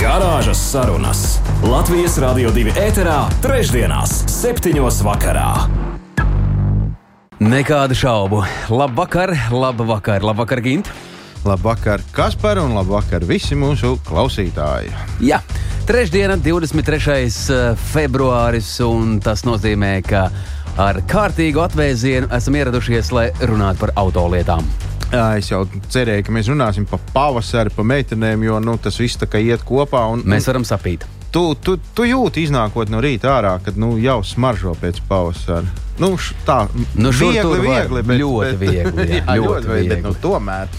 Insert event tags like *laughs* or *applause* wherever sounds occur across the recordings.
Garāžas sarunas Latvijas Rādio 2 ēterā, trešdienās, septiņos vakarā. Nekādu šaubu. Labvakar, labvakar, labvakar, Gint. Labvakar, Kaspar, un labvakar visi mūsu klausītāji. Jā, trešdiena, 23. februāris, un tas nozīmē, ka ar kārtīgu atvēzienu esam ieradušies, lai runātu par autolietām. Es jau cerēju, ka mēs runāsim par pavasari, par meitenēm, jo nu, tas viss tā kā iet kopā. Un, mēs varam sapīt. Tu, tu, tu jūti, iznākot no rīta ārā, kad nu, jau smaržo pēc pavasara. Nu, š, tā nu, viegli, viegli, bet, ļoti bet, viegli. Jā, *laughs* jā, ļoti, ļoti viegli. Bet, nu, tomēr.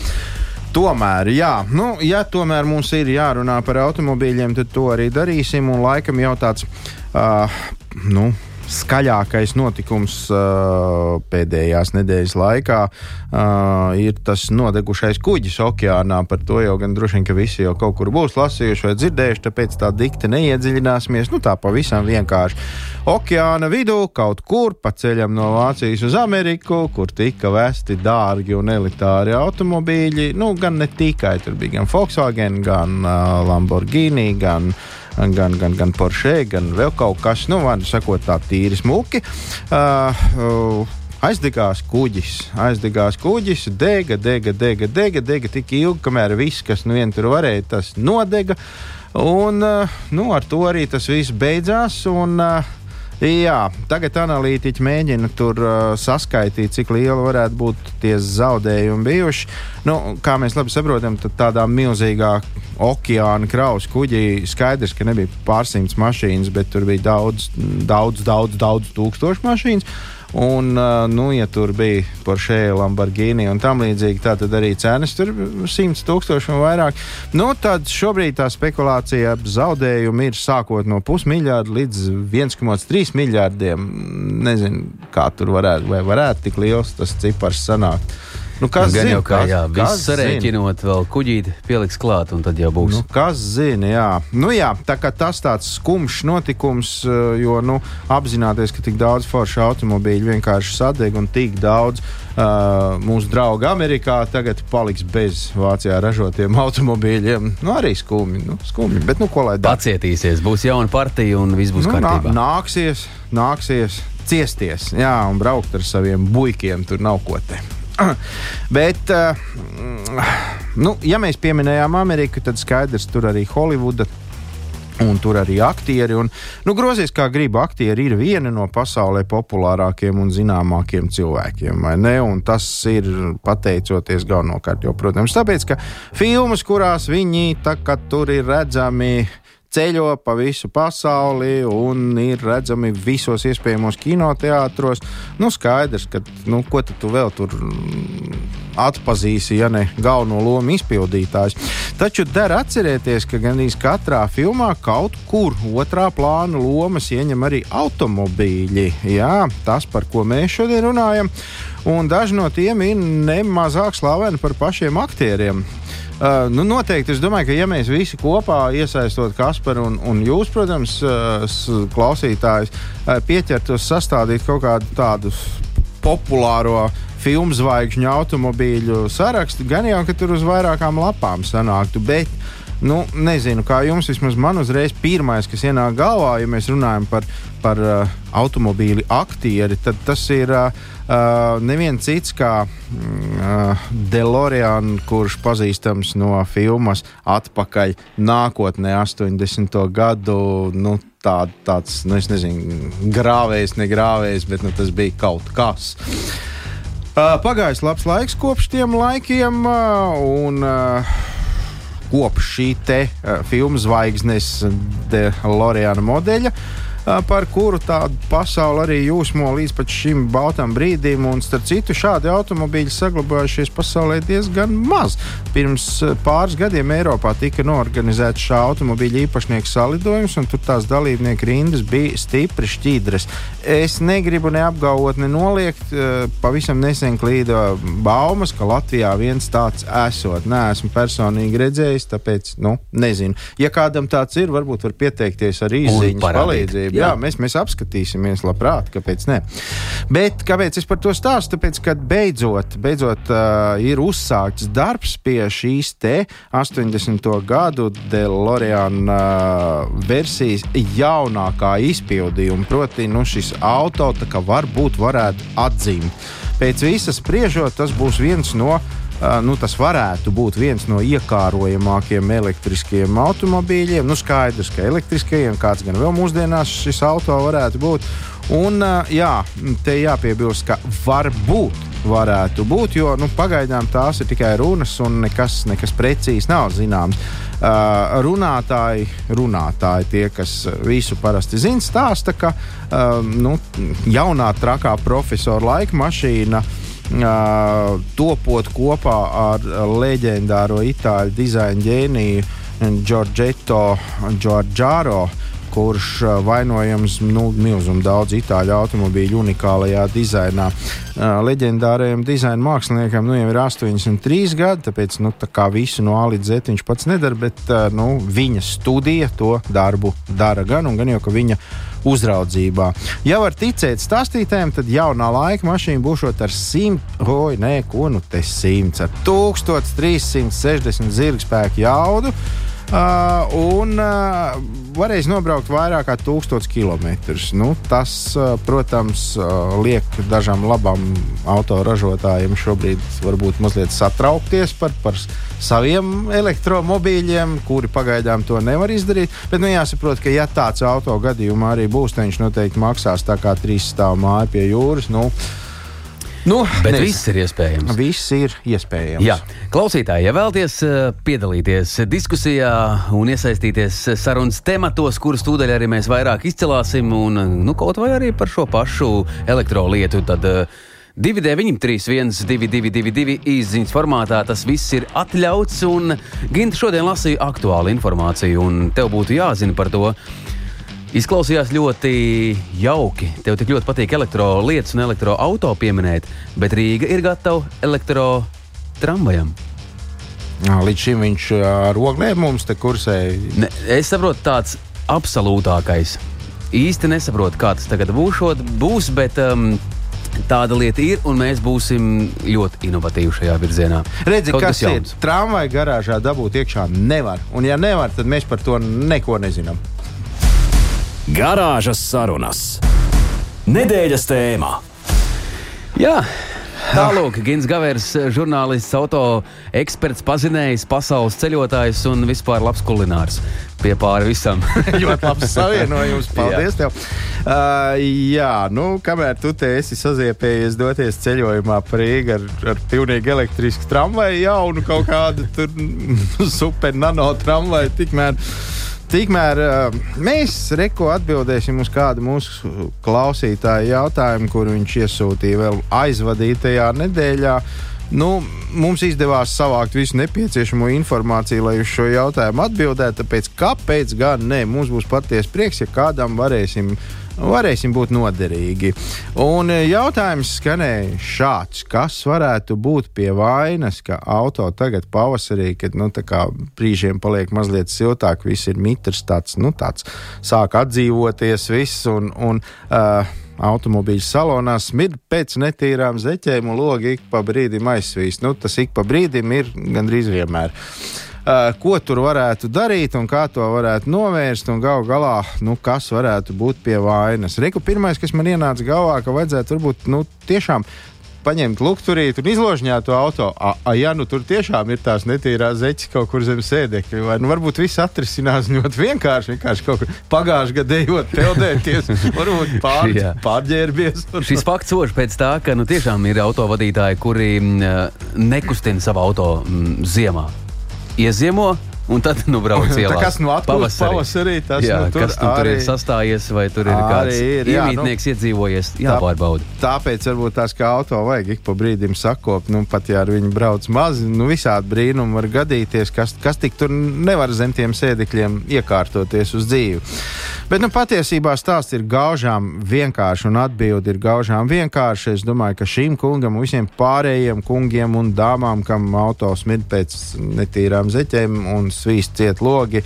Tomēr, jā, nu, ja tomēr mums ir jārunā par automobīļiem, tad to arī darīsim. Un laikam jau tāds, uh, nu, skaļākais notikums uh, pēdējās nedēļas laikā uh, ir tas nodegušais kuģis okeānā. Par to jau gan droši vien, ka visi jau kaut kur būs lasījuši vai dzirdējuši, tāpēc tā dikti neiedziļināsimies. Nu, tā pavisam vienkārši. Okeāna vidū kaut kur pa ceļam no Vācijas uz Ameriku, kur tika vesti dārgi un elitāri automobīļi. Nu, gan ne tikai tur bija gan Volkswagen, gan uh, Lamborghini, gan uh, gan, gan, gan Porsche, gan vēl kaut kas, nu, vārdu sakot, tā tīri smuki. Uh, uh, aizdegās kuģis, aizdegās kuģis, dega, dega, dega, dega, dega tik ilgi, kamēr viss, kas nu vien tur varēja, tas nodega. Un uh, nu, ar to arī tas viss beidzās. Un, uh, Jā, tagad analītiķi mēģina tur uh, saskaitīt, cik liela varētu būt tie zaudējumi bijuši. Nu, kā mēs labi saprotam, tad tādā milzīgā okeāna kraus kuģī skaidrs, ka nebija pārsimts mašīnas, bet tur bija daudz, daudz, daudz, daudz tūkstošu mašīnas. Un, nu, ja tur bija Porsche, Lamborghini un tam līdzīgi, tā tad arī cenas tur 100 tūkstoši un vairāk. Nu, tad šobrīd tā spekulācija ap zaudējumu ir sākot no pusmiljārda līdz 1,3 miljārdiem. Nezinu, kā tur varētu, vai varētu tik liels tas cipars sanākt. Nu, kas gan zin, jau kā, kas, jā, viss sarēķinot, vēl kuģīti pieliks klāt, un tad jau būs. Nu, kas zina, jā. Nu, jā, tā kā tas tāds skumjš notikums, eh, jo, nu, apzināties, ka tik daudz foršu automobīļu vienkārši sadeg un tik daudz uh, mūsu draugu Amerikā tagad paliks bez Vācijā ražotiem automobīļiem. Nu, arī skumji, nu, skumji, bet, nu, ko lai dara? Pacietīsies, būs jauna partija un viss būs nu, kārtībā. Nā, nāksies, nāksies ciesties, jā, un braukt ar saviem buļkiem, tur nav ko te. *clears throat* Bet, uh, nu, ja mēs pieminējām Ameriku, tad skaidrs, tur arī Holivuda. Un tur arī aktieri. Un, nu, grozies kā gribi, aktieri ir viena no pasaulē populārākajiem un zināmākajiem cilvēkiem. Tas ir pateicoties galvenokārt, jo, protams, tāpēc, ka filmas, kurās viņi tā, tur ir redzami, ceļo pa visu pasauli un ir redzami visos iespējamos kinoteātros. Nu, skaidrs, ka nu, ko tu vēl tur atpazīsi, ja ne galveno lomu izpildītājs. Taču der atcerēties, ka gandrīz katrā filmā kaut kur otrā plāna lomas ieņem arī automobīļi. Jā, tas, par ko mēs šodien runājam. Un daži no tiem ir nemazāk slaveni par pašiem aktieriem. Uh, nu, noteikti es domāju, ka ja mēs visi kopā iesaistot Kasparu un, un jūs, protams, uh, klausītājus, uh, pieķertos sastādīt kaut kādu tādu populāro filmu zvaigžņu automobīļu sarakstu, gan jau, ka tur uz vairākām lapām sanāktu. Bet, nu, nezinu, kā jums, vismaz man uzreiz pirmais, kas ienāk galvā, ja mēs runājam par, par uh, automobīļu aktieri, tad tas ir. Uh, Uh, neviens cits kā uh, DeLorean, kurš pazīstams no filmas Atpakaļ nākotnē, 80. gadu. Nu, tā, tāds, nu, nezinu, grāvējs, negrāvējs, bet nu, tas bija kaut kas. Uh, pagājis labs laiks kopš tiem laikiem, uh, un uh, kopš šī te uh, filmu zvaigznes, DeLorean modeļa. Uh, par kuru tādu pasauli arī jūsmo līdz šim baltam brīdim. Un, starp citu, šādi automobīļi saglabājušies pasaulē diezgan maz. Pirms pāris gadiem Eiropā tika norganizēts šā automobīļa īpašnieku salidojums, un tur tās dalībnieku rindas bija stipri šķīdras. Es negribu neapgalvot, ne noliegt. Pavisam nesen klīda baumas, ka Latvijā viens tāds esot. Nē, esmu personīgi redzējis, tāpēc nu, nezinu. Ja kādam tāds ir, varbūt var pieteikties ar īsiņas palīdzību. Jā, jā mēs, mēs apskatīsimies, labprāt, kāpēc ne. Bet kāpēc es par to stāstu? Tāpēc, ka beidzot, beidzot uh, ir uzsākts darbs pie šīs te 80. gadu DeLorean uh, versijas jaunākā izpildījuma. Proti, nu, šis auto varbūt varētu atzīmt. Pēc visas spriežot, tas būs viens no nu, tas varētu būt viens no iekārojamākajiem elektriskiem automobīļiem. Nu, skaidrs, ka elektriskajiem kāds gan vēl mūsdienās šis auto varētu būt. Un, jā, te jāpiebilst, ka varbūt varētu būt, jo nu, pagaidām tās ir tikai runas un nekas, nekas precīzi nav zināms. Uh, runātāji, runātāji, tie, kas visu parasti zina, stāsta, ka uh, nu, jaunā trakā profesora laika mašīna uh, topot kopā ar leģendāro itāļu dizaina ģēniju Giorgetto Giorgiaro kurš vainojams nu, milzumu daudz itāļu automobīļu unikālajā dizainā. Leģendārajam dizaina māksliniekam nu, jau ir 83 gadi, tāpēc nu, tā visu no A līdz Z viņš pats nedara, bet nu, viņa studija to darbu dara gan un gan jau, ka viņa uzraudzībā. Ja var ticēt stāstītājiem, tad jaunā laika mašīna būs ar 100, oi, nē, ko nu te 100, ar 1360 zirgspēku jaudu. Uh, un uh, varēs nobraukt vairāk kā 1000 km. Nu, tas, uh, protams, uh, liek dažām labām autoražotājiem šobrīd varbūt mazliet satraukties par, par saviem elektromobīļiem, kuri pagaidām to nevar izdarīt. Bet nu, jāsaprot, ka ja tāds auto gadījumā arī būs, tad viņš noteikti maksās tā kā trīs stāvu māja pie jūras. Nu, Nu, Bet nezinu. viss ir iespējams. Viss ir iespējams. Jā. Klausītāji, ja vēlaties eh, piedalīties diskusijā un iesaistīties sarunas tematos, kurus tūdaļ arī mēs vairāk izcelāsim, un nu, kaut vai arī par šo pašu elektrolietu, tad 2D, 31, 222, izziņas formātā tas viss ir atļauts. Un Ginta šodien lasīja aktuālu informāciju, un tev būtu jāzina par to. Izklausījās ļoti jauki. Tev tik ļoti patīk elektrolietas un elektroautorāta pieminēt, bet Rīga ir gatava elektrotramvajam. Līdz šim viņš ar oglēm mums te kursēja. Ne, es saprotu, tāds absolūtākais. Īsti nesaprotu, kā tas tagad būšot, būs, bet um, Tāda lieta ir, un mēs būsim ļoti inovatīvi šajā virzienā. Redzi, Kaut kas, ir. Tramvaja garāžā dabūt iekšā nevar. Un, ja nevar, tad mēs par to neko nezinām. Garāžas sarunas. Nedēļas tēmā. Jā. Tālāk, Gins Gavers, žurnālists, auto eksperts, pazinējis, pasaules ceļotājs un vispār labs kulinārs. Pie pāri visam. *laughs* ļoti labs savienojums. *laughs* Paldies! jā. Tev. Uh, jā, nu, kamēr tu te esi saziepējies doties ceļojumā pa Rīgā ar, ar pilnīgi elektrisku tramvaju, jaunu kaut kādu *laughs* super nano tramvaju, tikmēr Tikmēr mēs reko atbildēsim uz kādu mūsu klausītāju jautājumu, kur viņš iesūtīja vēl aizvadītajā nedēļā. Nu, mums izdevās savākt visu nepieciešamo informāciju, lai uz šo jautājumu atbildētu. Tāpēc, kāpēc gan ne? Mums būs patiesi prieks, ja kādam varēsim uh, varēsim būt noderīgi. Un e, jautājums skanēja šāds: kas varētu būt pie vainas, ka auto tagad pavasarī, kad nu, brīžiem paliek mazliet siltāk, viss ir mitrs, tāds, nu, tāds sāk atdzīvoties, viss. Un, un, uh, Automobīļu salonā smird pēc netīrām zeķēm un logi ik pa brīdim aizsvīst. Nu, tas ik pa brīdim ir gandrīz vienmēr. Uh, ko tur varētu darīt un kā to varētu novērst, un gal galā, nu, kas varētu būt pie vainas. Reku pirmais, kas man ienāca galvā, ka vajadzētu varbūt nu, tiešām paņemt lukturīti un izložņāt to auto. A, a, ja nu tur tiešām ir tās netīrās zeķes kaut kur zem sēdekļa, vai nu, varbūt viss atrisinās ļoti vienkārši. Vienkārši kaut kur pagājušajā gadā ejot, peldēties, *laughs* varbūt pār, pārģērbies. *laughs* Šis fakts sož pēc tā, ka nu, tiešām ir autovadītāji, kuri m, nekustina savu auto m, ziemā ieziemo un tad nu brauc *laughs* ielā. kas nu atpūtas pavasarī, tas jā, nu tur kas nu, tur arī- ir sastājies, vai tur ir kāds ir, jā, nu, iemītnieks iedzīvojies, jāpārbauda. Tāpēc varbūt tās kā auto vajag ik pa brīdim sakopt, nu pat ja ar viņu brauc mazi, nu visādi brīnumi var gadīties, kas, kas tik tur nevar zem tiem sēdekļiem iekārtoties uz dzīvi. Bet nu, patiesībā stāsts ir gaužām vienkārši un atbildi ir gaužām vienkārši. Es domāju, ka šim kungam un visiem pārējiem kungiem un dāmām, kam auto smid pēc netīrām zeķēm un svīst ciet logi,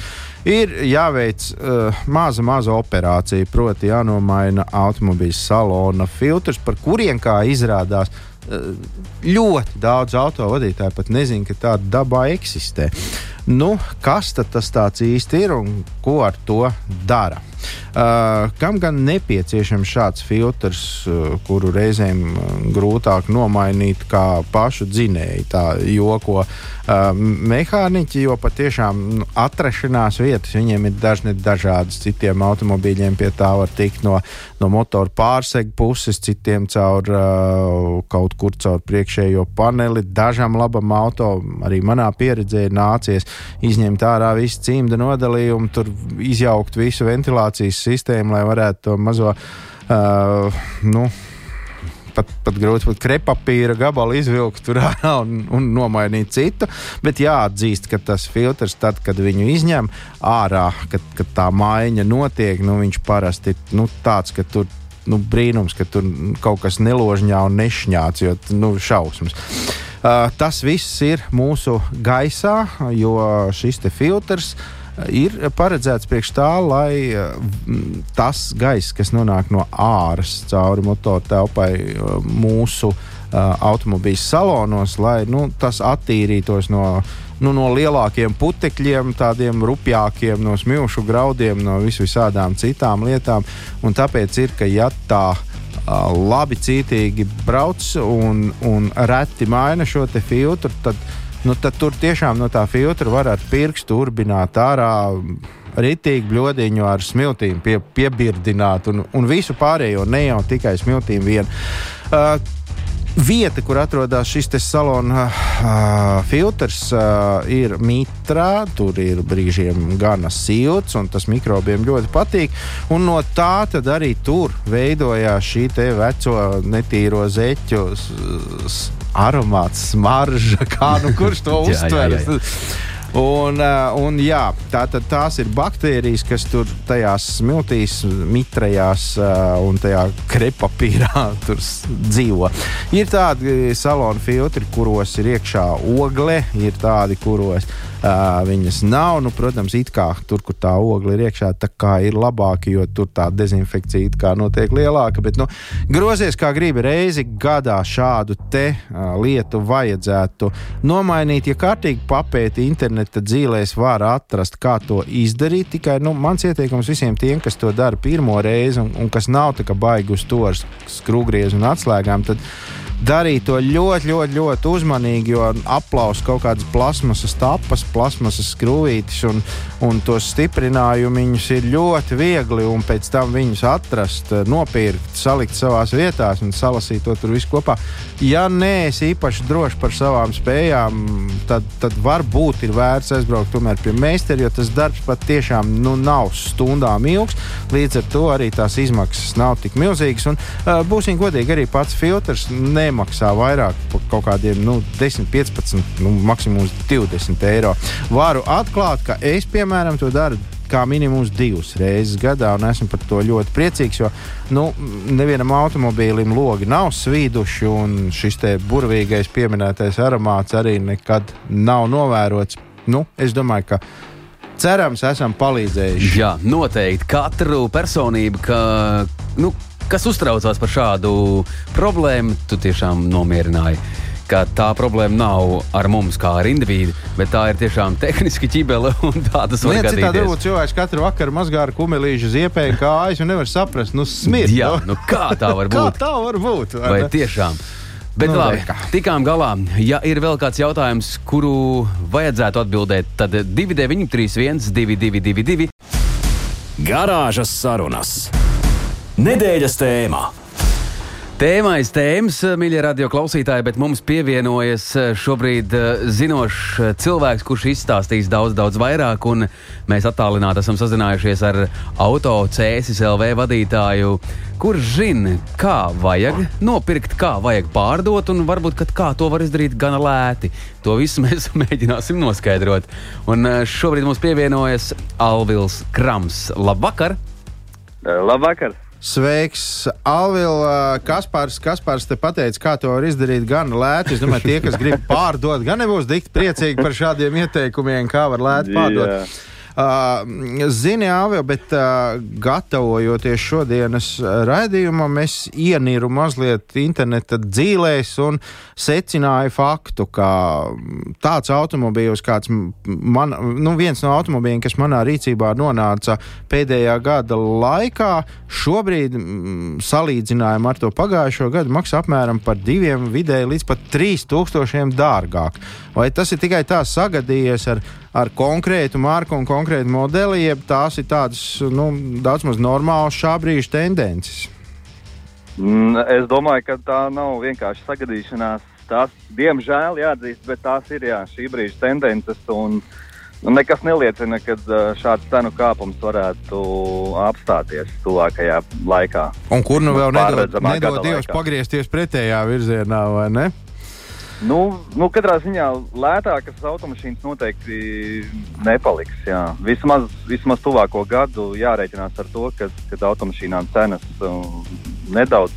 ir jāveic uh, maza, maza operācija. Proti, jānomaina automobīļa salona filtrs, par kuriem, kā izrādās, uh, ļoti daudz autovadītāju pat nezina, ka tāda dabā eksistē. Nu, kas tas īsti ir un ko ar to dara? Uh, kam gan nepieciešams šāds filtrs, uh, kuru reizēm uh, grūtāk nomainīt kā pašu dzinēju, tā joko uh, mehāniķi, jo patiešām nu, atrašanās vietas viņiem ir dažne dažādas. Citiem automobīļiem pie tā var tikt no, no motora pārsegu puses, citiem caur uh, kaut kur caur priekšējo paneli. Dažam labam auto, arī manā pieredzē, ir nācies izņemt ārā visu cimdu nodalījumu, tur izjaukt visu ventilācijas sistēmu, lai varētu to mazo. Uh, nu, pat, pat grūti pat krepapīra gabalu izvilkt tur ārā un, un nomainīt citu. Bet jāatzīst, ka tas filtrs, tad, kad viņu izņem ārā, kad, kad tā maiņa notiek, nu, viņš parasti ir nu, tāds, ka tur nu, brīnums, ka tur kaut kas neložņā un nešņāts, jo nu, šausmas. Uh, tas viss ir mūsu gaisā, jo šis filtrs ir paredzēts priekš tā, lai mm, tas gaiss, kas nonāk no āras cauri motoru telpai mūsu uh, automobīļa salonos, lai nu, tas attīrītos no, nu, no lielākiem putekļiem, tādiem rupjākiem, no smilšu graudiem, no vis visādām citām lietām. Un tāpēc ir, ka ja tā labi cītīgi brauc un, un reti maina šo filtru, tad, nu, tad tur tiešām no tā filtra var ar pirkstu urbināt ārā. Ritīgi bludiņu ar smiltīm pie, piebirdināt un, un visu pārējo, ne jau tikai smiltīm vien. Uh, Vieta, kur atrodas šis salona uh, filtrs, uh, ir mitrā. Tur ir brīžiem gana silts, un tas mikrobiem ļoti patīk. Un no tā arī tur veidojās šī veco netīro zeķu aromāts, smarža, kā nu kurš to *laughs* uztver. Un, un jā, tā, tās ir baktērijas, kas tur tajās smiltīs, mitrajās un tajā krepapīrā *laughs* dzīvo. Ir tādi salonu filtri, kuros ir iekšā ogle, ir tādi, kuros uh, viņas nav. Nu, protams, it kā tur, kur tā ogle ir iekšā, tā kā ir labāka, jo tur tā dezinfekcija it kā notiek lielāka. Bet, nu, grozies kā gribi reizi gadā šādu te uh, lietu vajadzētu nomainīt. Ja kārtīgi papēti interneta dzīvēs, var atrast, kā to izdarīt. Tikai nu, mans ieteikums visiem tiem, kas to dara pirmo reizi un, un kas nav baigi uz to ar skrūvgriezu un atslēgām, tad darīt to ļoti, ļoti, ļoti uzmanīgi, jo aplaus kaut kādas plasmasas tapas, plasmasas skrūvītes un, un tos stiprinājumus ir ļoti viegli. Un pēc tam viņus atrast, nopirkt, salikt savā vietā un salasīt to tur visu kopā. Ja neesi īpaši drošs par savām spējām, tad, tad varbūt ir vērts aizbraukt tomēr pie meistara, jo tas darbs patiešām nu, nav stundām ilgs. Līdz ar to arī tās izmaksas nav tik milzīgas. Un, uh, būsim godīgi, arī pats filtrs nemaksā vairāk par kaut kādiem nu, 10, 15, nu, maksimums 20 eiro. Varu atklāt, ka es, piemēram, to daru kā minimums divas reizes gadā, un esmu par to ļoti priecīgs. Jo nu, nevienam automobīlim logi nav svīduši, un šis burvīgais pieminētais aromāts arī nekad nav novērots. Nu, es domāju, ka cerams, esam palīdzējuši. Jā, noteikti katru personību, ka, nu, kas uztraucās par šādu problēmu, tu tiešām nomierināji ka tā problēma nav ar mums kā ar individu, bet tā ir tiešām *laughs* tehniski ķibele un tādas nu, lietas. Citādi varbūt cilvēks katru vakaru mazgā ar kumelīšu ziepēju kājas un nevar saprast, nu smirt. Jā, nu kā tā var *laughs* būt? kā tā var būt? Vai, vai tiešām? Bet nu, labi, kā. tikām galā. Ja ir vēl kāds jautājums, kuru vajadzētu atbildēt, tad 293, 222, Garāžas sarunas. Nedēļas tēmā. Tēmais tēmas, mīļie radio klausītāji, bet mums pievienojas eh, šobrīd eh, zinošs eh, cilvēks, kurš izstāstīs daudz, daudz vairāk. Mēs attālināti esam sazinājušies ar auto cēsis LV vadītāju, kurš zina, kā vajag nopirkt, kā vajag pārdot, un varbūt kā to var izdarīt gana lēti. To visu *laughs* mēs mēģināsim noskaidrot. Un šobrīd mums pievienojas Alvils Krams. Labvakar! Labvakar! Sveiks, Alvila. Kaspars, Kaspars te pateica, kā to var izdarīt gan lēti. Es domāju, tie, kas grib pārdot, gan nebūs tik priecīgi par šādiem ieteikumiem, kā var lēti pārdot. Yeah. Uh, zini, Āvio, bet uh, gatavojoties šodienas raidījumam, es ieniru mazliet interneta dzīvēs un secināju faktu, ka tāds automobīls, kāds man, nu, viens no automobīļiem, kas manā rīcībā nonāca pēdējā gada laikā, šobrīd salīdzinājumā ar to pagājušo gadu maksā apmēram par diviem vidēji līdz pat trīs tūkstošiem dārgāk. Vai tas ir tikai tā sagadījies ar ar konkrētu marku un konkrētu modeli, jeb tās ir tādas nu, daudz maz normālas šā brīža tendences? Mm, es domāju, ka tā nav vienkārši sagadīšanās. Tās, diemžēl, jāatzīst, bet tās ir jā, šī brīža tendences. Un, nu, nekas neliecina, ka šāds cenu kāpums varētu apstāties tuvākajā laikā. Un kur nu vēl nedod, nedod Dievs pagriezties pretējā virzienā, vai ne? Nu, nu, katrā ziņā lētākas automašīnas noteikti nepaliks. Jā. Vismaz, vismaz tuvāko gadu jārēķinās ar to, ka automašīnām cenas um, nedaudz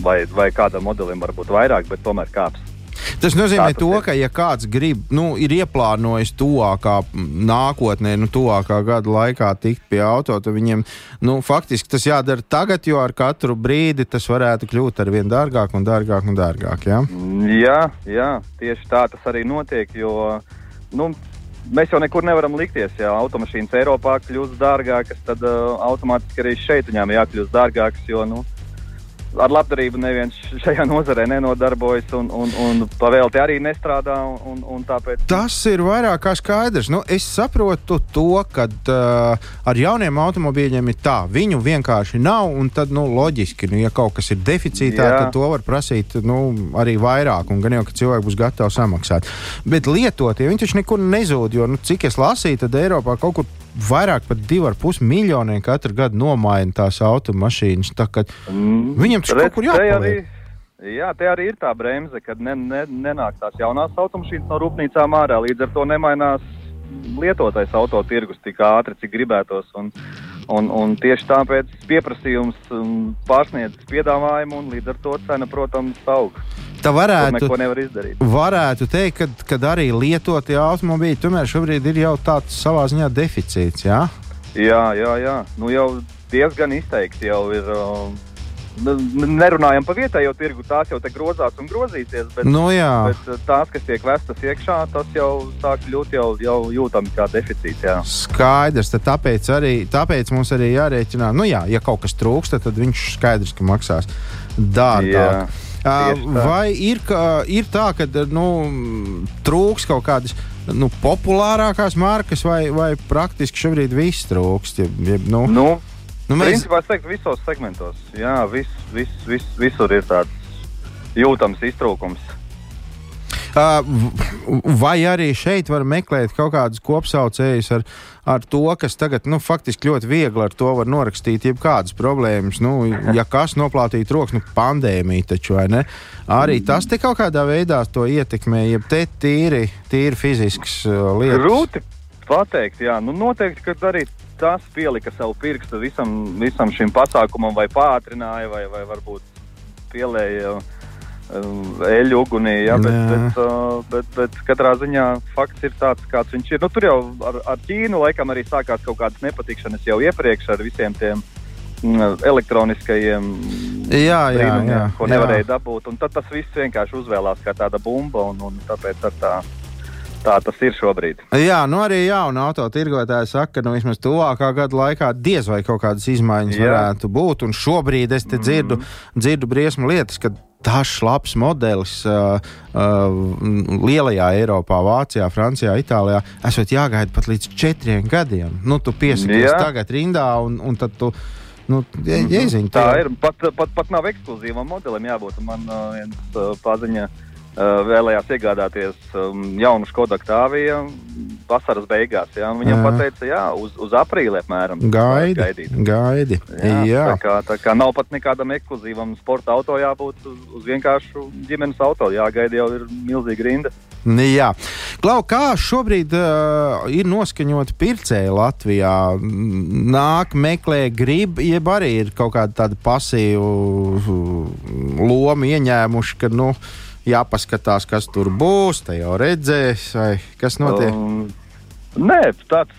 vai, vai kādam modelim varbūt vairāk, bet tomēr kāps. Tas nozīmē, to, ka, ja kāds grib, nu, ir ieplānojis tuvākā nākotnē, nu, tuvākā gada laikā tikt pie auto, tad viņiem nu, faktiski tas jādara tagad, jo ar katru brīdi tas varētu kļūt ar vien dārgāk un dārgāk un dārgāk. Ja? Jā, jā, tieši tā tas arī notiek. Jo, nu, mēs jau nekur nevaram likties. Ja automašīnas Eiropā kļūst dārgākas, tad uh, automātiski arī šeit viņām jākļūst dārgākas. Jo, nu, ar labdarību neviens šajā nozarē nenodarbojas un, un, un pavēlti arī nestrādā. Un, un tāpēc... Tas ir vairāk kā skaidrs. Nu, es saprotu to, ka uh, ar jauniem automobīļiem ir tā, viņu vienkārši nav. Tad, nu, loģiski, nu, ja kaut kas ir deficītā, Jā. tad to var prasīt nu, arī vairāk. Un gan jau, ka cilvēki būs gatavi samaksāt. Bet lietotie, viņi taču nekur nezūd. Jo, nu, cik es lasīju, tad Eiropā kaut kur vairāk par 2,5 miljoniem katru gadu nomaina tās automašīnas. Tā, mm, viņam tas kaut kur jāpaliek. Jā, te arī ir tā bremze, kad ne, ne, nenāk tās jaunās automašīnas no rūpnīcām ārā. Līdz ar to nemainās lietotais autotirgus tik ātri, cik gribētos. Un, un, un tieši tāpēc pieprasījums um, pārsniedz piedāvājumu, un līdz ar to cena, protams, aug. Tā varētu, varētu teikt, ka arī lietotie automobīļi tomēr šobrīd ir jau tāds savā ziņā deficīts. Jā, jā, jā. jā. Nu, jau diezgan izteikti jau ir. Uh, nerunājam par vietējo tirgu, tās jau te grozās un grozīsies, bet, nu, jā. bet uh, tās, kas tiek vestas iekšā, tas jau sāk kļūt jau, jau jūtami kā deficīts. Jā. Skaidrs, tāpēc, arī, tāpēc mums arī jārēķina, nu jā, ja kaut kas trūkst, tad viņš skaidrs, ka maksās dārgāk. Vai ir, ir tā, ka nu, trūks kaut kādas nu, populārākās markas, vai, vai praktiski šobrīd viss trūkst? Ja, ja, nu, nu, nu, mēs... Principā es teiktu, visos segmentos. Jā, vis, vis, vis, visur ir tāds jūtams iztrūkums. Vai arī šeit var meklēt kaut kādus kopsaucējus ar, ar to, kas tagad nu, faktiski ļoti viegli ar to var norakstīt jebkādas problēmas. Nu, ja kas noplātīt rokas, nu, pandēmija taču vai ne? Arī tas te kaut kādā veidā to ietekmē, ja te tīri, tīri fizisks lietas. Grūti pateikt, jā, nu noteikti, ka arī tas pielika savu pirkstu visam, visam šim pasākumam, vai pātrināja, vai, vai varbūt pielēja eļu ugunī. Ja, bet, bet, uh, bet, bet katrā ziņā fakts ir tāds, kāds viņš ir. Nu, tur jau ar, ar Ķīnu laikam arī sākās kaut kādas nepatikšanas jau iepriekš ar visiem tiem mm, elektroniskajiem jā, jā, jā, ko nevarēja jā. dabūt. Un tad tas viss vienkārši uzvēlās kā tāda bumba, un, un tāpēc ar tā. Tā tas ir šobrīd. Jā, nu arī jauna autotirgotāja saka, ka nu, vismaz tuvākā gada laikā diez vai kaut kādas izmaiņas Jā. varētu būt. Un šobrīd es te dzirdu, mm. dzirdu briesmu lietas, ka dažs labs modelis uh, uh, lielajā Eiropā, Vācijā, Francijā, Itālijā, esot jāgaida pat līdz četriem gadiem. Nu, tu piesakies tagad rindā, un, un tad tu Nu, je, jeziņ, Tā ir. Pat, pat, pat nav ekskluzīvam modelim jābūt. Man uh, viens uh, paziņa uh, vēlējās iegādāties um, jaunu Skoda Octaviju vasaras beigās. Jā, viņam Jā. pateica, jā, uz, uz aprīli apmēram. Gaidi, gaidīt. gaidi. Jā, Jā. Tā, kā, tā kā nav pat nekādam ekskluzīvam sporta auto jābūt uz, uz vienkāršu ģimenes auto. Jāgaida jau ir milzīga rinda. Jā, Klau, kā šobrīd uh, ir noskaņota pircēji Latvijā? Nāk, meklē, grib, jeb arī ir kaut kāda tāda pasīva loma ieņēmuši, ka, nu, jāpaskatās, kas tur būs, te jau redzēs, vai kas notiek. Um, nē, tāds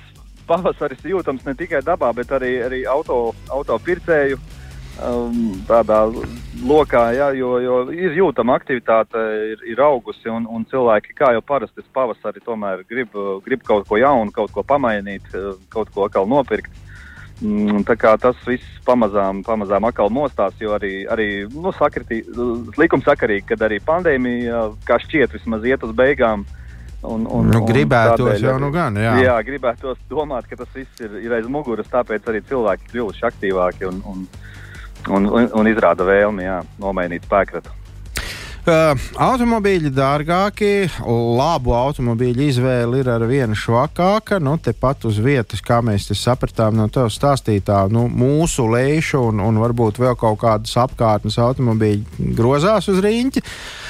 pavasaris jūtams ne tikai dabā, bet arī, arī auto, auto pircēju um, tādā lokā, jā, jo, jo ir jūtama aktivitāte, ir, ir augusi un, un cilvēki, kā jau parasti tas pavasari, tomēr grib, grib kaut ko jaunu, kaut ko pamainīt, kaut ko atkal nopirkt. Mm, Tā kā tas viss pamazām, pamazām atkal mostās, jo arī, arī nu, sakritī, likumsakarīgi, kad arī pandēmija, kā šķiet, vismaz iet uz beigām. Un, un, Nu, un gribētos tādēļ jau nu gan, jā. jā, gribētos domāt, ka tas viss ir, ir aiz muguras, tāpēc arī cilvēki kļuvuši aktīvāki un, un, un, un, un izrāda vēlmi jā, nomainīt spēkratu. Uh, automobīļi dārgāki, labu automobīļu izvēle ir ar vienu švakāka. Nu, tepat uz vietas, kā mēs sapratām no tevis stāstītā, nu, mūsu lēšu un, un varbūt vēl kaut kādas apkārtnes automobīļi grozās uz rīņķi. Uh,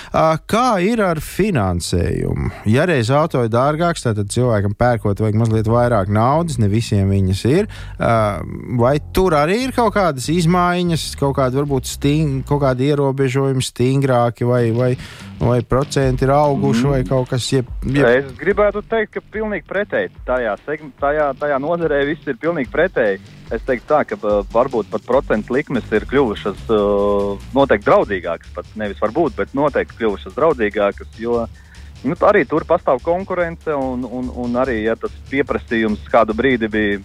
kā ir ar finansējumu? Ja reiz auto ir dārgāks, tad cilvēkam pērkot vajag mazliet vairāk naudas, ne visiem viņas ir. Vai tur arī ir kaut kādas izmaiņas, kaut kādi varbūt sting, kaut kādi ierobežojumi stingrāki, vai, vai, vai procenti ir auguši, vai kaut kas jeb, jeb, Es gribētu teikt, ka pilnīgi pretēji. Tajā, tajā, tajā nozarē viss ir pilnīgi pretēji. Es teiktu, tā, ka uh, varbūt pat procentu likmes ir kļuvušas uh, noteikti draudzīgākas. Pat nevis varbūt, bet noteikti kļuvušas draudzīgākas. Jo nu, arī tur pastāv konkurence, un, un, un arī ja tas pieprasījums kādu brīdi bija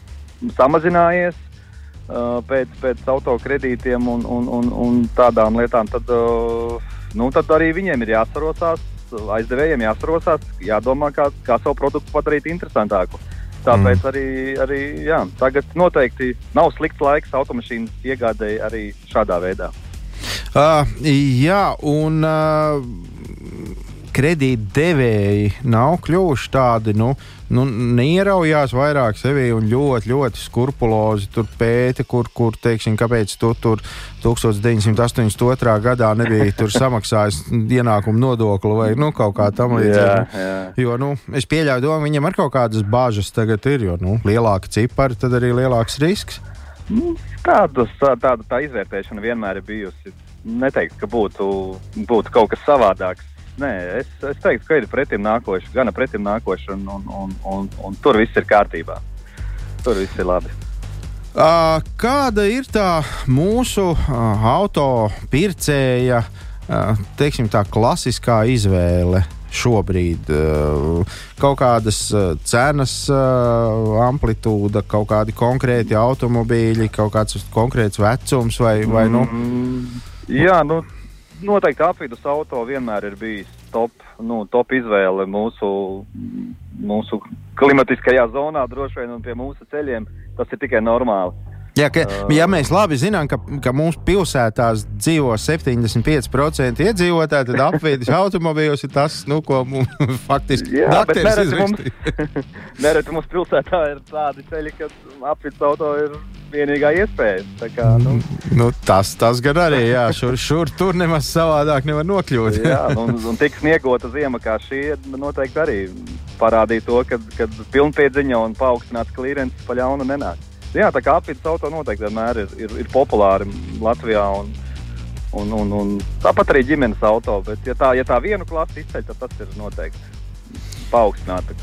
samazinājies uh, pēc, pēc autokredītiem un, un, un, un tādām lietām, tad, uh, nu, tad arī viņiem ir jāsarosās. Aizdevējiem jāsarosās, jādomā, kā, kā savu produktu padarīt interesantāku. Tāpēc mm. arī, arī jā, tagad noteikti nav slikts laiks automašīnas iegādēji arī šādā veidā. Uh, jā, un uh, kredītdevēji nav kļuvuši tādi, nu, nu neiraujās vairāk sevi un ļoti, ļoti skrupulozi tur pēta, kur, kur teiksim, kāpēc tu tur 1982. gadā nebija samaksājis ienākumu nodokli vai nu, kaut kā tam līdzīga. jā. Jo, nu, es pieļauju, domu, viņam ar kaut kādas bāžas tagad ir, jo, nu, lielāka cipari, tad arī lielāks risks. Nu, Tādas, tā, tāda tā izvērtēšana vienmēr ir bijusi. Neteiktu, ka būtu, būtu kaut kas savādāks. Nē, es, es teiktu, ka ir pretim nākoši, gana pretim nākoši, un, un, un, un, un tur viss ir kārtībā. Tur viss ir labi. Kāda ir tā mūsu auto pircēja, teiksim, tā klasiskā izvēle šobrīd? Kaut kādas cenas amplitūda, kaut kādi konkrēti automobīļi, kaut kāds konkrēts vecums vai, vai nu? Mm, jā, nu, noteikti apvidus auto vienmēr ir bijis top, nu, top izvēle mūsu, mūsu klimatiskajā zonā, droši vien, un pie mūsu ceļiem. Tas ir tikai normāli. Jā, ka, ja mēs labi zinām, ka, ka mūsu pilsētās dzīvo 75% iedzīvotāji, tad apvidus *laughs* automobīļos ir tas, nu, ko *laughs* mums faktiski dakteris *laughs* nereti mums, pilsētā ir tādi ceļi, ka apvidus auto ir vienīgā iespēja. Tā Kā, nu, Nu, tas, tas gan arī, jā, šur, šur tur nemaz savādāk nevar nokļūt. jā, un, un tik sniegota ziema kā šī noteikti arī parādīja to, ka pilnpiedziņa un paaugstināts klīrens pa ļaunu nenāk. Jā, tā kā apvidus auto noteikti vienmēr ir, ir, ir populāri Latvijā. Un, un, un, un tāpat arī ģimenes auto. Bet, ja tā, ja tā vienu klasi izceļ, tad tas ir noteikti paaugstināta.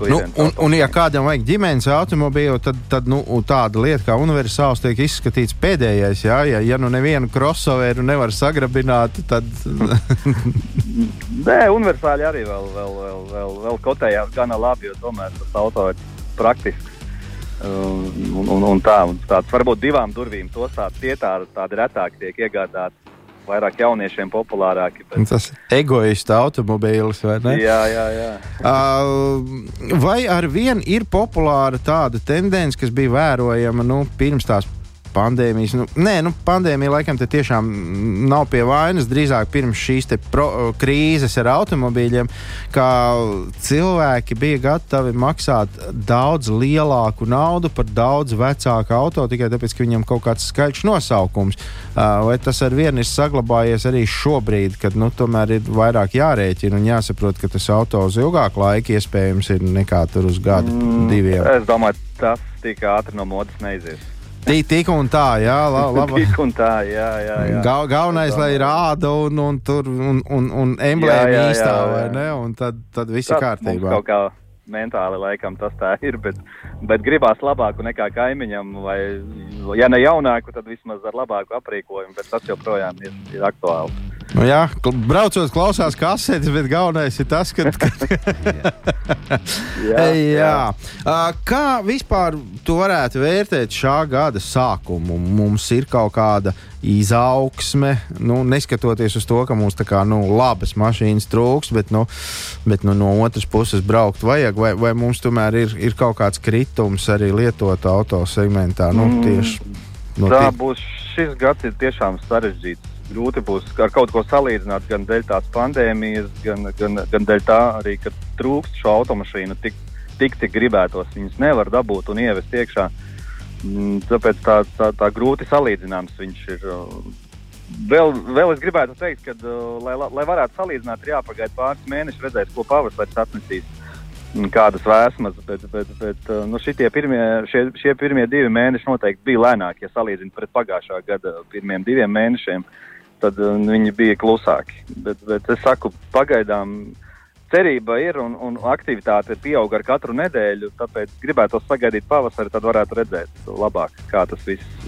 Nu, un, un, ja kādam vajag ģimenes automobīlu, tad, tad nu, tāda lieta kā universāls tiek izskatīts pēdējais. Jā? Ja, ja nu nevienu crossoveru nevar sagrabināt, tad *laughs* Nē, universāli arī vēl, vēl, vēl, vēl, vēl kotējās gana labi, jo tomēr tas auto ir praktisks. Um, Un, un, un tā, un tāds varbūt divām durvīm tos tāds tie tā, tādi retāki tiek iegādāti. Vairāk jauniešiem populārāki. Bet... tas ir egoista automobīls. vai ne? Jā, jā, jā. *laughs* Uh, vai ar vienu ir populāra tāda tendence, kas bija vērojama nu, pirms tās pandēmijas. Nu, nē, nu, pandēmija laikam tiešām nav pie vainas. Drīzāk pirms šīs pro, krīzes ar automobīļiem, kā cilvēki bija gatavi maksāt daudz lielāku naudu par daudz vecāku auto tikai tāpēc, ka viņam kaut kāds skaļš nosaukums. Vai tas ar vienu ir saglabājies arī šobrīd, kad nu, tomēr ir vairāk jārēķina un jāsaprot, ka tas auto uz ilgāku laiku iespējams ir nekā tur uz gadu, mm, diviem? Es domāju, tas tik ātri no modes neizies. Tik, tik un tā, jā, la, *laughs* labi. tik un tā, jā, jā. jā. Ga, galvenais, lai ir āda un, un, tur, un, un, un emblēma īstā, jā, jā. vai ne? Un tad, tad viss ir kārtībā. Kaut kā mentāli laikam tas tā ir, bet, bet gribās labāku nekā kaimiņam, vai, ja ne jaunāku, tad vismaz ar labāku aprīkojumu, bet tas joprojām ir, ir aktuāli. Nu, jā, braucot, klausās kasetes, bet galvenais ir tas, ka. *laughs* jā, jā. Kā vispār tu varētu vērtēt šā gada sākumu? Mums ir kaut kāda izaugsme, nu, neskatoties uz to, ka mums tā kā nu, labas mašīnas trūks, bet, nu, bet nu, no otras puses braukt vajag, vai, vai mums tomēr ir, ir kaut kāds kritums arī lietotu auto segmentā? Nu, tieši, nu, tā tie... būs šis gads ir tiešām sarežģīts grūti būs ar kaut ko salīdzināt gan dēļ tās pandēmijas, gan, gan, gan dēļ tā arī, ka trūkst šo automašīnu tik, tik cik gribētos. Viņas nevar dabūt un ievest iekšā. Mm, tāpēc tā, tā, tā grūti salīdzināms viņš ir. Vēl, vēl es gribētu teikt, ka, lai, lai varētu salīdzināt, ir jāpagaida pāris mēneši, redzēs, ko pavasaris atnesīs kādas vēsmas, bet, bet, bet nu, pirmie, šie, šie pirmie divi mēneši noteikti bija lēnāki, ja salīdzinām pret pagājušā gada pirmiem diviem mēnešiem. Uh, tad uh, viņi bija klusāki. Bet, bet es saku, pagaidām cerība ir un, un aktivitāte pieaug ar katru nedēļu. Tāpēc gribētu sagaidīt pavasari, tad varētu redzēt labāk, kā tas viss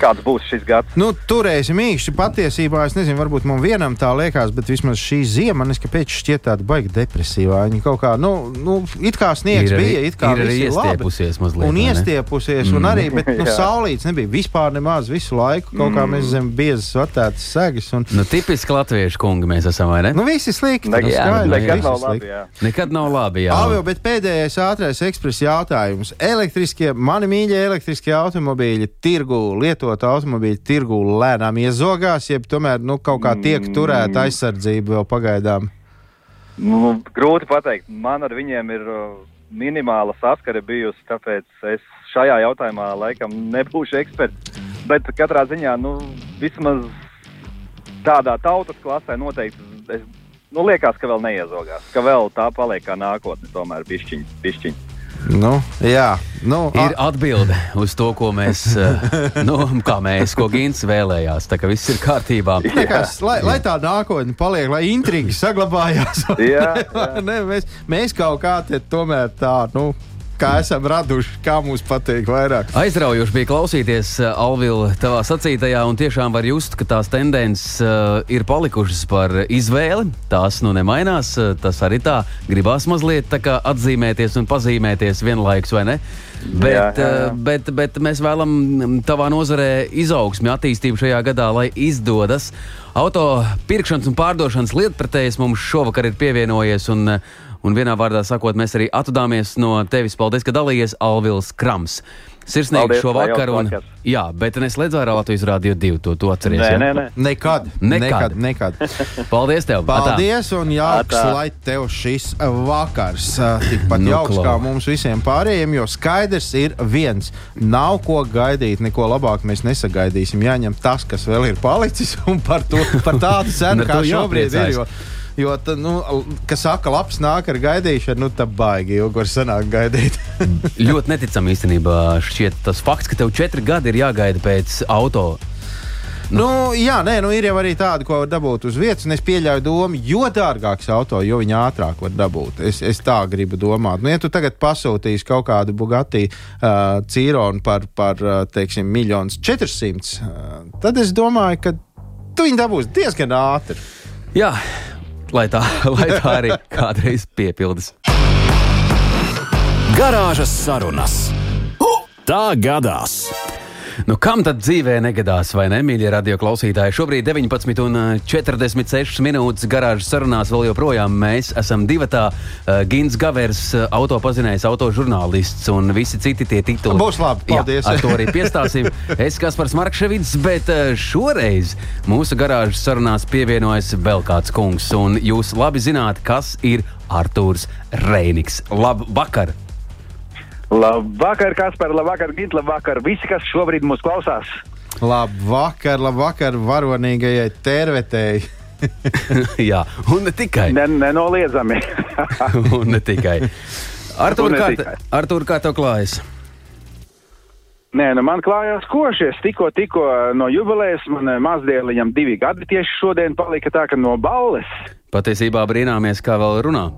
kāds būs šis gads. Nu, turēsim īsi. Patiesībā es nezinu, varbūt man vienam tā liekas, bet vismaz šī zima, man kāpēc šķiet tāda baigta depresīvā. Viņa kaut kā, nu, nu it kā sniegs ir bija, it kā ir arī iestiepusies mazliet. Un iestiepusies, mm. un arī, bet nu, *laughs* saulīts nebija vispār nemaz visu laiku. Kaut kā mēs zem biezas vatētas segas. Un... Nu, tipiski latviešu kungi mēs esam, vai ne? Nu, visi slikti. Ne, nu, jā, skaidri, nekad nav labi, jā. Nekad nav labi, jā. Avio, bet pēdējais ātrais ekspresa jautājums. Elektriskie, mani mīļie elektriskie automobīļi tirgu lietot automobīļu tirgu lēnām iezogās, jeb tomēr nu, kaut kā tiek mm. turēta aizsardzība vēl pagaidām? Nu, grūti pateikt. Man ar viņiem ir uh, minimāla saskare bijusi, tāpēc es šajā jautājumā laikam nebūšu eksperts. Bet katrā ziņā, nu, vismaz tādā tautas klasē noteikti es, nu, liekas, ka vēl neiezogās, ka vēl tā paliek kā nākotne, tomēr pišķiņa. Nu, jā, nu, ir atbilde uz to, ko mēs, *laughs* eh, nu, kā mēs, ko Gins vēlējās. Tā kā viss ir kārtībā. Kas, lai, lai tā nākotne paliek, lai intriga saglabājās. jā, *laughs* jā. ne, mēs, mēs kaut kā te tomēr tā, nu kā esam raduši, kā mums patīk vairāk. Aizraujoši bija klausīties uh, Alvila tavā sacītajā, un tiešām var just, ka tās tendences uh, ir palikušas par izvēli. Tās nu nemainās. Uh, tas arī tā gribās mazliet tā atzīmēties un pazīmēties vienlaikus, vai ne? Bet, jā, jā, jā. Uh, bet, bet mēs vēlamies tavā nozarē izaugsmi, attīstību šajā gadā, lai izdodas. Auto pirkšanas un pārdošanas lietpratējs mums šovakar ir pievienojies. Un, uh, Un vienā vārdā sakot, mēs arī atvadāmies no tevis. Paldies, ka dalījies Alvils Krams. Sirsnīgi šo vakaru. Un, vakar. jā, bet neslēdz ārā Latvijas Rādio 2. To, to atceries. Nē, nē, nē. Nekad. Nekad. nekad. *laughs* Paldies tev. Paldies un jauks, Atā. lai tev šis vakars tikpat nu, jauks kā mums visiem pārējiem, jo skaidrs ir viens. Nav ko gaidīt, neko labāk mēs nesagaidīsim. Jāņem tas, kas vēl ir palicis un par, to, par tādu *laughs* cenu, kā šobrīd ir. Jo, Jo, tā, nu, kas saka, labs nāk ar gaidīšanu, nu tā baigi ilgi var sanākt gaidīt. *laughs* ļoti neticami īstenībā šķiet tas fakts, ka tev četri gadi ir jāgaida pēc auto. Nu. Nu, jā, nē, nu, ir jau arī tādi, ko var dabūt uz vietas. Es pieļauju domu, jo dārgāks auto, jo viņa ātrāk var dabūt. Es, es tā gribu domāt. Nu, ja tu tagad pasūtīsi kaut kādu Bugatti uh, cīronu par, par teiksim, 1 400, uh, tad es domāju, ka tu viņu dabūsi diezgan ātri. Jā, lai tā, *laughs* lai tā arī kādreiz piepildas. Garāžas sarunas. Tā gadās! Nu, kam tad dzīvē negadās, vai ne, mīļie radioklausītāji? Šobrīd 19,46 minūtes garāžas sarunās vēl joprojām mēs esam divatā. Uh, Gins Gavers, uh, autopazinējs, autožurnālists un visi citi tie tituli. Būs labi, paldies. Jā, ar to arī piestāsim. *laughs* Es Kaspars Markševits, bet uh, šoreiz mūsu garāžas sarunās pievienojas vēl kāds kungs. Un jūs labi zināt, kas ir Artūrs Reiniks. Labvakar! Labvakar, Kaspar, labvakar, Gint, labvakar. Visi, kas šobrīd mūs klausās. Labvakar, labvakar, varonīgajai tervetēji. *laughs* Jā, un ne tikai. Ne, nenoliedzami. *laughs* un ne tikai. Artur, Un ne kā, tikai. Artur, kā tev klājas? Nē, nu man klājās košies. Tikko, tikko no jubilejas man eh, mazdēliņam divi gadi tieši šodien palika tā, ka no balles. Patiesībā brīnāmies, kā vēl runā.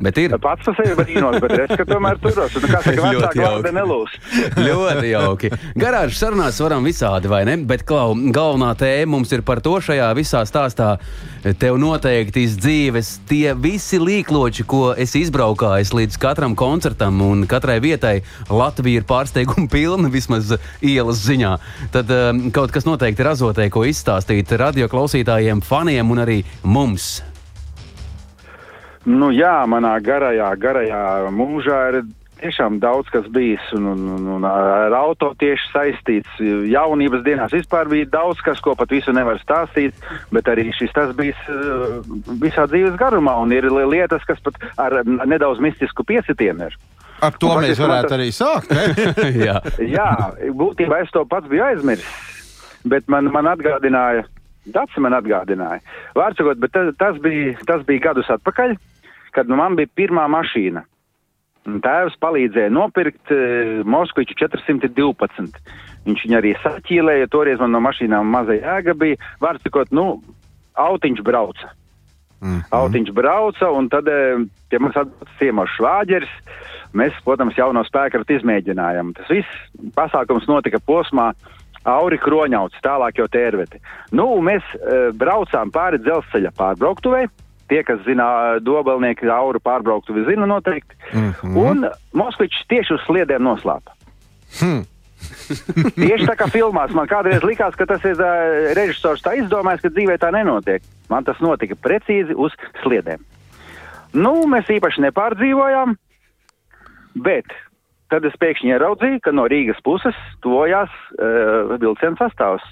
Bet ir Pats par sevi brīnos, bet es tomēr turos. Un, kā saka, *laughs* Ļoti jauki. *laughs* ļoti jauki. Garāžas sarunās varam visādi, vai ne? Bet klau, galvenā tēma mums ir par to šajā visā stāstā. Tev noteikti iz dzīves tie visi līkloči, ko esi izbraukājis līdz katram koncertam un katrai vietai. Latvija ir pārsteiguma pilna vismaz ielas ziņā. Tad um, kaut kas noteikti ir azotē, ko izstāstīt radio klausītājiem, faniem un arī mums. Nu jā, manā garajā, garajā mūžā ir tiešām daudz kas bijis un, un, un, un ar auto tieši saistīts. Jaunības dienās vispār bija daudz kas, ko pat visu nevar stāstīt, bet arī šis tas bijis uh, visā dzīves garumā un ir li- lietas, kas pat ar nedaudz mistisku piesitienu ir. Ar to Un mēs varētu tas- arī sākt. *laughs* Jā. Jā, būtībā es to pats biju aizmirsis, bet man, man atgādināja, Dats man atgādināja. Vārds sakot, bet tas, tas, bija, tas bija gadus atpakaļ, kad nu, man bija pirmā mašīna. Tēvs palīdzēja nopirkt uh, Moskviču 412. Viņš viņu arī saķīlēja, toreiz man no mašīnām maza jēga bija. Vārds sakot, nu, autiņš brauca. Mm. Autiņš brauca, un tad eh, pie mums atbrauca ciemos švāģeris. Mēs, protams, jauno spēku izmēģinājām. Tas viss pasākums notika posmā Auri Kroņauts, tālāk jau tērveti. Nu, mēs uh, braucām pāri dzelzceļa pārbrauktuvei. Tie, kas zina ā, dobelnieki Auru pārbrauktuvi, zina noteikti. Mm -hmm. Un Moskvičs tieši uz sliedēm noslēpa. Hmm. *laughs* Tieši tā kā filmās man kādreiz likās, ka tas ir uh, režisors tā izdomājis, ka dzīvē tā nenotiek. Man tas notika precīzi uz sliedēm. Nu, mēs īpaši nepārdzīvojām, bet tad es pēkšņi ieraudzīju, ka no Rīgas puses tojās uh, vilciena sastāvs.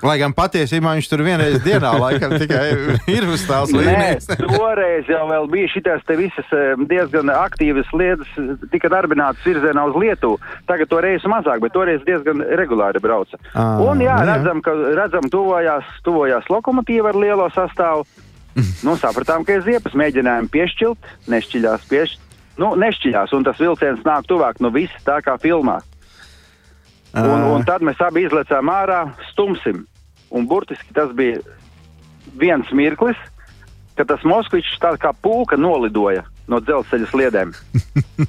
Lai gan patiesībā viņš tur vienreiz dienā laikam tikai *laughs* ir uz tās Nē, līnijas. toreiz jau vēl bija šīs visas eh, diezgan aktīvas lietas, tika darbinātas virzienā uz Lietuvu. Tagad to reisu mazāk, bet toreiz diezgan regulāri brauca. Ā, Un jā, nu jā. redzam, ka redzam, tuvojās, tuvojās lokomotīva ar lielo sastāvu. *laughs* Nu, sapratām, ka ir ziepes, mēģinājām piešķilt, nešķiļās, pieš... nu, nešķiļās, un tas vilciens nāk tuvāk, nu viss tā kā filmās. Un, un tad mēs abi izlecām ārā, stumsim. Un burtiski tas bija viens mirklis, kad tas Moskvičs tā kā pūka nolidoja no dzelzceļa sliedēm.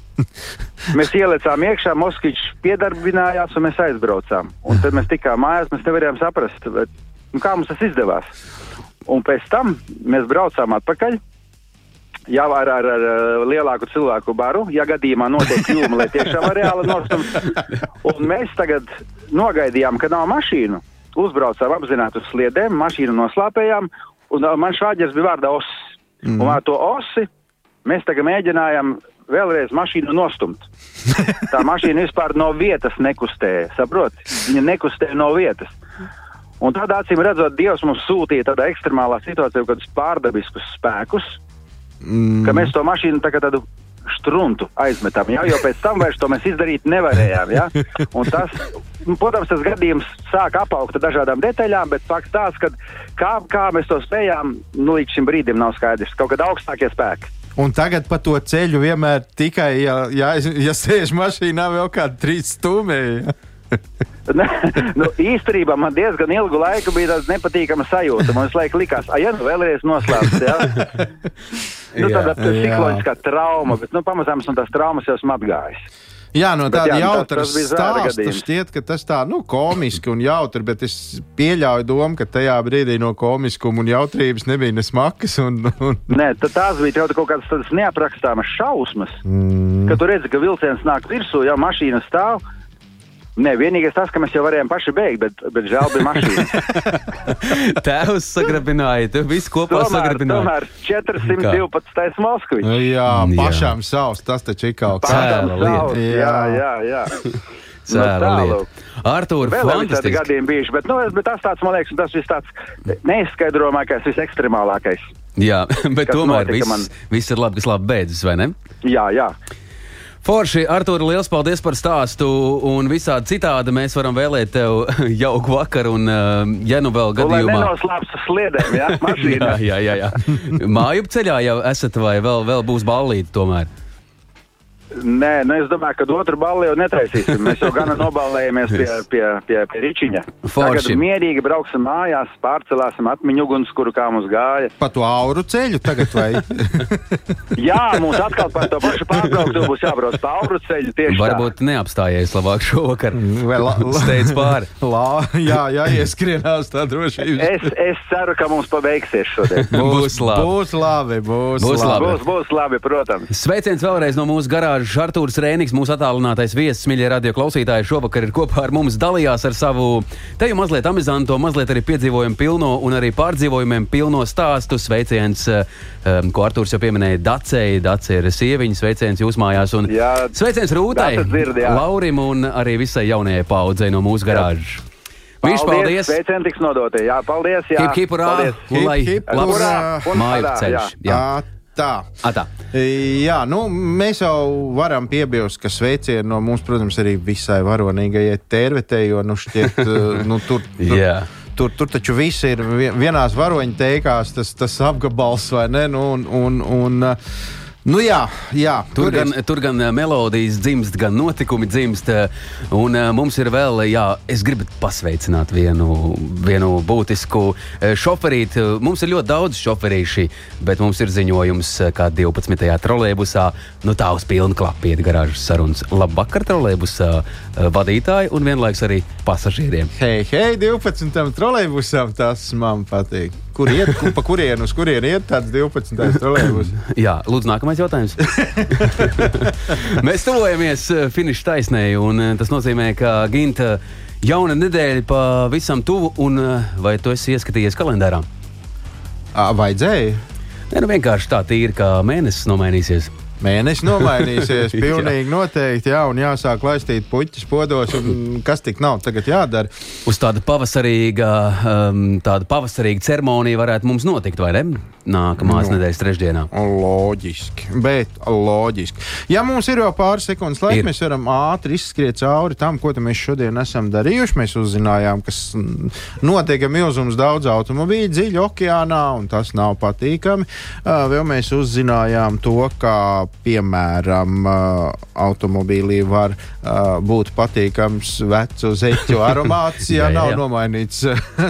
*laughs* mēs ielicām iekšā, Moskvičs piedarbinājās un mēs aizbraucām. Un tad mēs tikām mājās, mēs nevarējām saprast, bet, nu, kā mums tas izdevās. Un pēc tam mēs braucām atpakaļ. Jau ar, ar, ar ar lielāku cilvēku baru, ja gadījumā notiek kļūme, lai tiešām var reāli nostumts. Un mēs tagad nogaidījām, ka nav mašīnu. Uzbraucām apzināti uz sliedēm, mašīnu noslāpējām, un ā, man šāģers bija vārdā osis. Mm. Un ar to osi mēs tagad mēģinājām vēlreiz mašīnu nostumt. Tā mašīna vispār no vietas nekustēja, saprot? Viņa nekustēja no vietas. Un tādā acīm redzot, Dievs mums sūtīja tādā ekstremālā situācijā kādus pārdabiskus spēkus, Mm. ka mēs to mašīnu tā kā tādu struntu aizmetam, ja? jo pēc tam vairs to mēs izdarīt nevarējām. Ja? Un tas, nu, protams, tas gadījums sāk apaugt ar dažādām detaļām, bet fakts tāds, ka kā, kā mēs to spējām, nu, līdz šim brīdim nav skaidrs. Kaut kad augstākie spēki. Un tagad pa to ceļu vienmēr tikai, ja, ja, ja sēž mašīnā, vēl kādi trīs stūmēji. *laughs* Ne, nu, īstenībā man diezgan ilgu laiku bija tāda nepatīkama sajūta. Man liekas, likās, ah, ja nu vēlreiz noslēpts. Ja? *laughs* nu, tāda psiholoģiskā trauma, bet nu, pamazām esmu tās traumas jau esmu atgājis. Jā, no tāda nu, tas- jautra stāsta šķiet, ka tas tā, nu, komiski un jautri, bet es pieļauju domu, ka tajā brīdī no komiskuma un jautrības nebija ne smakas. Un, un, *laughs* Nē, tās bija kaut kādas neaprakstāmas šausmas. mm, Kad tu redzi, ka vilciens nāk virsū, jau mašīna stāv. Nē, vienīgais tas, ka mēs jau varējām paši beigt, bet, bet žēl bija mašīna. *laughs* Tēvs sagrabināja, tu visu kopā tomēr, sagrabināji. tomēr 412. Moskviņš. Jā, Jā. pašām savs, tas taču ir kaut kas. Savs, Jā, Jā. jā, jā. *laughs* Cēla Nu, tā, lieta. Artūr, Vēl fantastiski. gadījumi bijuši, bet, nu, bet tas tāds, man liekas, tas viss tāds neizskaidrojamākais, visekstremālākais. Jā, *laughs* bet tomēr notika viss, man? viss ir labi, kas labi beidzas, vai ne? Jā, jā. Forši, Artur, liels paldies par stāstu. Un visādi citādi mēs varam vēlēt tev *laughs* jauku vakaru. Un, uh, ja nu vēl lai gadījumā. nenoslēpts uz sliedēm, jā, *laughs* mašīnā. jā, jā, jā, jā. Māju ceļā jau esat, vai vēl, vēl būs ballīti tomēr? Nē, nu es domāju, ka otru balli jau netaisīsim. Mēs jau gan noballējamies pie, pie, pie, pie Ričiņa. Forši. Tagad mierīgi brauksim mājās, pārcelāsim atmiņu ugunskura, kā mums gāja. Pa to auru ceļu tagad vai? *laughs* Jā, mums atkal par to pašu pārbrauktu būs jābrauc pa auru ceļu tieši Varbūt neapstājies labāk šovakar. Vai la- la- Steidz pāri. *laughs* Lā, jā, jā, ieskrienās tā tā. drošības. Es, es ceru, ka mums paveiksies šodien. Būs labi. Būs labi, būs, Būs labi. Būs, būs labi, protams. Sveiciens vēlreiz no mūsu garāžas. Artūrs Rēniks, mūsu attālinātais viesis, mīļie radio klausītāji, šovakar ir kopā ar mums dalījās ar savu te jau mazliet amizanto, mazliet arī piedzīvojumu pilno un arī pārdzīvojumiem pilno stāstu. Sveiciens, um, ko Artūrs jau pieminēja, Dacei. Dacei ir sieviņa, sveiciens jūs mājās. Un Jā, sveiciens Rūtai, Dace dzird, jā. Laurim un arī visai jaunajai paudzei no mūsu garāžas. Viņš paldies! Sveicieni tiks nodotie. Jā, paldies. Jā, Hip, hip, urā! Paldies. Hip, hip, labs urā! Un māju ceļš. jā. Jā. Tā. Atā. Jā, nu, mēs jau varam piebilst, ka sveicieni no mums, protams, arī visai varonīgajai tērvetei, jo nu, šķiet, eh, *laughs* nu, tur, tur, Jā. tur, tur taču viss ir vien- vienās varoņu teikās, tas, tas apgabals vai ne? Nu, un, un, un, eh, nu, jā, jā, Tur ir- gan, tur gan melodijas dzimst, gan notikumi dzimst. Un mums ir vēl, jā, es gribu pasveicināt vienu, vienu būtisku šoferīti. Mums ir ļoti daudz šoferīši, bet mums ir ziņojums, kā 12. trolēļbusā, nu tā uz pilnu klapu iet garāžas sarunas. Labvakar, trolēļbusā vadītāji un vienlaikus arī pasažieriem. Hei, hei, 12. trolēļbusam tas man patīk. Kur iet, kur, pa kurienu, uz kurienu iet tāds 12. trolēļbus? *clears throat* Jā, lūdzu, nākamais jautājums. *laughs* Mēs tuvojamies eh, finiša taisnēji, un eh, tas nozīmē, ka Ginta jauna nedēļa pavisam tuvu, un eh, vai tu esi ieskatījies kalendārā? Vajadzēja. Nē, nu vienkārši tā tīri, kā mēnesis nomainīsies. Mēnesis nomainīsies, *laughs* pilnīgi noteikti, jā, un jāsāk laistīt puķis podos, un kas tik nav tagad jādara. Uz tāda pavasarīga, um, tāda pavasarīga ceremonija varētu mums notikt, vai ne? Nākamās Nu. nedēļas trešdienā. Loģiski, bet loģiski. Ja mums ir vēl pāris sekundes laika, mēs varam ātri izskriet cauri tam, ko mēs šodien esam darījuši. Mēs uzzinājām, kas notiek milzums daudz automobīļu dziļi okeānā, un tas nav patīkami. Uh, Vēl mēs uzzinājām to, ka, piemēram, uh, automobīlī var uh, būt patīkams vecu zeķu *laughs* aromāts, ja Jā, nav jā. nomainīts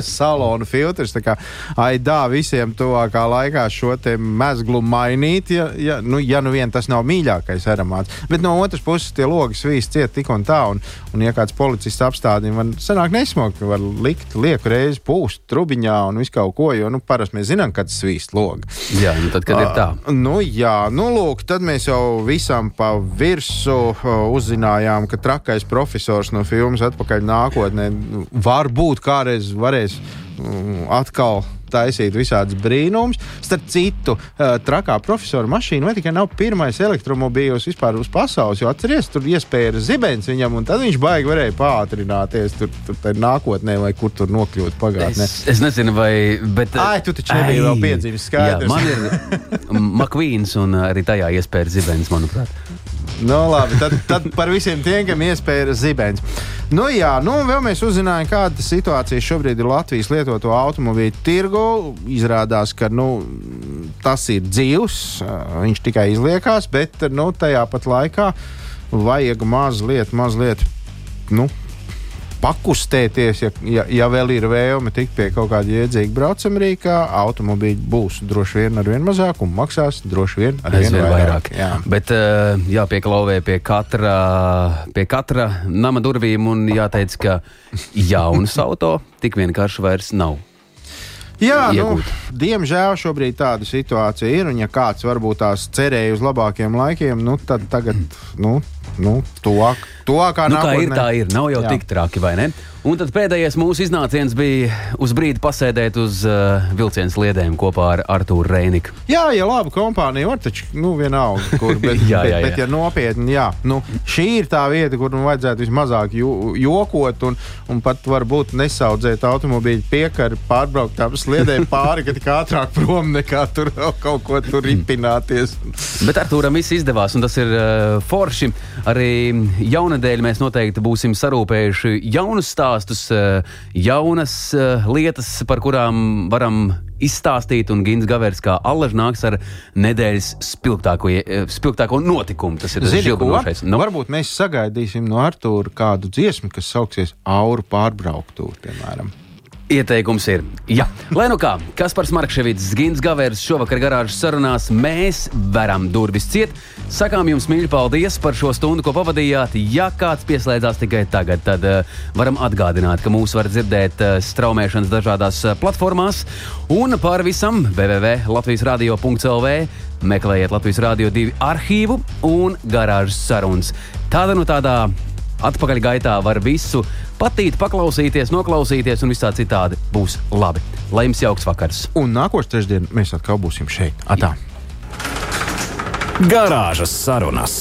salonu filtrs. Tā kā aidā visiem tuvākā laikā šo mezglu mainīt, ja, ja, nu, ja nu vien tas nav mīļākais aromāts. Bet no otras puses tie logi svīst ciet tik un tā, un, un ja kāds policists apstādina, man sanāk nesmokt, var likt lieku reizi pūst trubiņā un visu kaut ko, jo nu, parasti mēs zinām, kad svīst logi. Jā, nu tad, kad ir tā. Uh, Nu, jā, nu, lūk, tad mēs jau visam pa virsmu uzzinājām, ka trakais profesors no filmas Atpakaļ nākotnē nu, varbūt kādreiz varēs atkal taisīt visādus brīnumus. Starp citu, uh, trakā profesora mašīna vai tikai nav pirmais elektromobīls vispār uz pasaules, jo atcerieties, tur iespēja ir zibens viņam, un tad viņš baigi varēja pātrināties tur, tur tur nākotnē vai kur tur nokļūt pagātnē. Es, es nezinu, vai. Bet, Ai, tu taču nebiji vēl piedzimis, skaidrs. Jā, man ir *laughs* Makvīns un arī tajā iespēja zibens, manuprāt. Nu, labi, tad, tad par visiem tiem, kam iespēja ir zibens. Nu, jā, nu, vēl mēs uzzinājām, kāda situācija šobrīd ir Latvijas lietoto automobīļu tirgu. Izrādās, ka nu, tas ir dzīvs, viņš tikai izliekās, bet nu, tajā pat laikā vajag mazliet, mazliet. Nu, pakustēties, ja, ja, ja vēl ir vēlme tikt pie kaut kāda iedzīga braucamā rīkā, automobīļi būs droši vien ar vien mazāk un maksās droši vien ar vien vairāk. vairāk. Jā. Bet eh, jāpieklauvē pie katra, pie katra nama durvīm un jāteic, ka jaunas auto tik vienkārši vairs nav. Jā, nu, iegūt. diemžēl šobrīd tāda situācija ir. Un, ja kāds varbūt tās cerēja uz labākiem laikiem, nu, tad tagad nu, nu, tuvāk, tuvākā Nu, nākotnē. ir, tā ir. Nav jau. Jā. tik traki, vai ne? Un tad pēdējais mūsu iznāciens bija uz brīdi pasēdēt uz uh, vilcienu sliedēm kopā ar Artūru Reiniku. Jā, ja laba kompānija var, taču nu, vienalga, kur. Bet, *laughs* Jā, bet, jā, bet, jā. ja nopietni, jā, nu, šī ir tā vieta, kur nu, vajadzētu vismazāk jo, jokot un, un pat varbūt nesaudzēt automobīļu piekari, pārbraukt tām sliedēm pāri, ka tik ātrāk prom nekā tur kaut ko tur ripināties. Bet Artūram viss izdevās, un tas ir uh, forši. Arī jaunadēļ mēs noteikti būsim sarūpējuši jaunus stāstus, uh, jaunas uh, lietas, par kurām varam izstāstīt. Un Gins Gavers kā allaž nāks ar nedēļas spilgtāko, eh, spilgtāko notikumu. Tas ir žilbinošais. Nu? Varbūt mēs sagaidīsim no Artūra kādu dziesmu, kas sauksies Auru pārbrauktūru, piemēram. Ieteikums ir, jā, lai nu kā, Kaspars Markevits, Gins Gavērs šovakar garāžas sarunās, mēs varam durvis ciet. Sakām jums mīļi paldies par šo stundu, ko pavadījāt. Ja kāds pieslēdzās tikai tagad, tad uh, varam atgādināt, ka mūs var dzirdēt uh, straumēšanas dažādās uh, platformās un pār visam www.latvijas radio.lv. Meklējiet Latvijas Rādio 2 arhīvu un garāžas sarunas. Tāda no tādā Atpakaļ gaitā var visu patīt, paklausīties, noklausīties, un visā citādi būs labi. Lai jums jauks vakars! Un nākošais trešdien mēs atkal būsim šeit. Atā! Garāžas sarunas.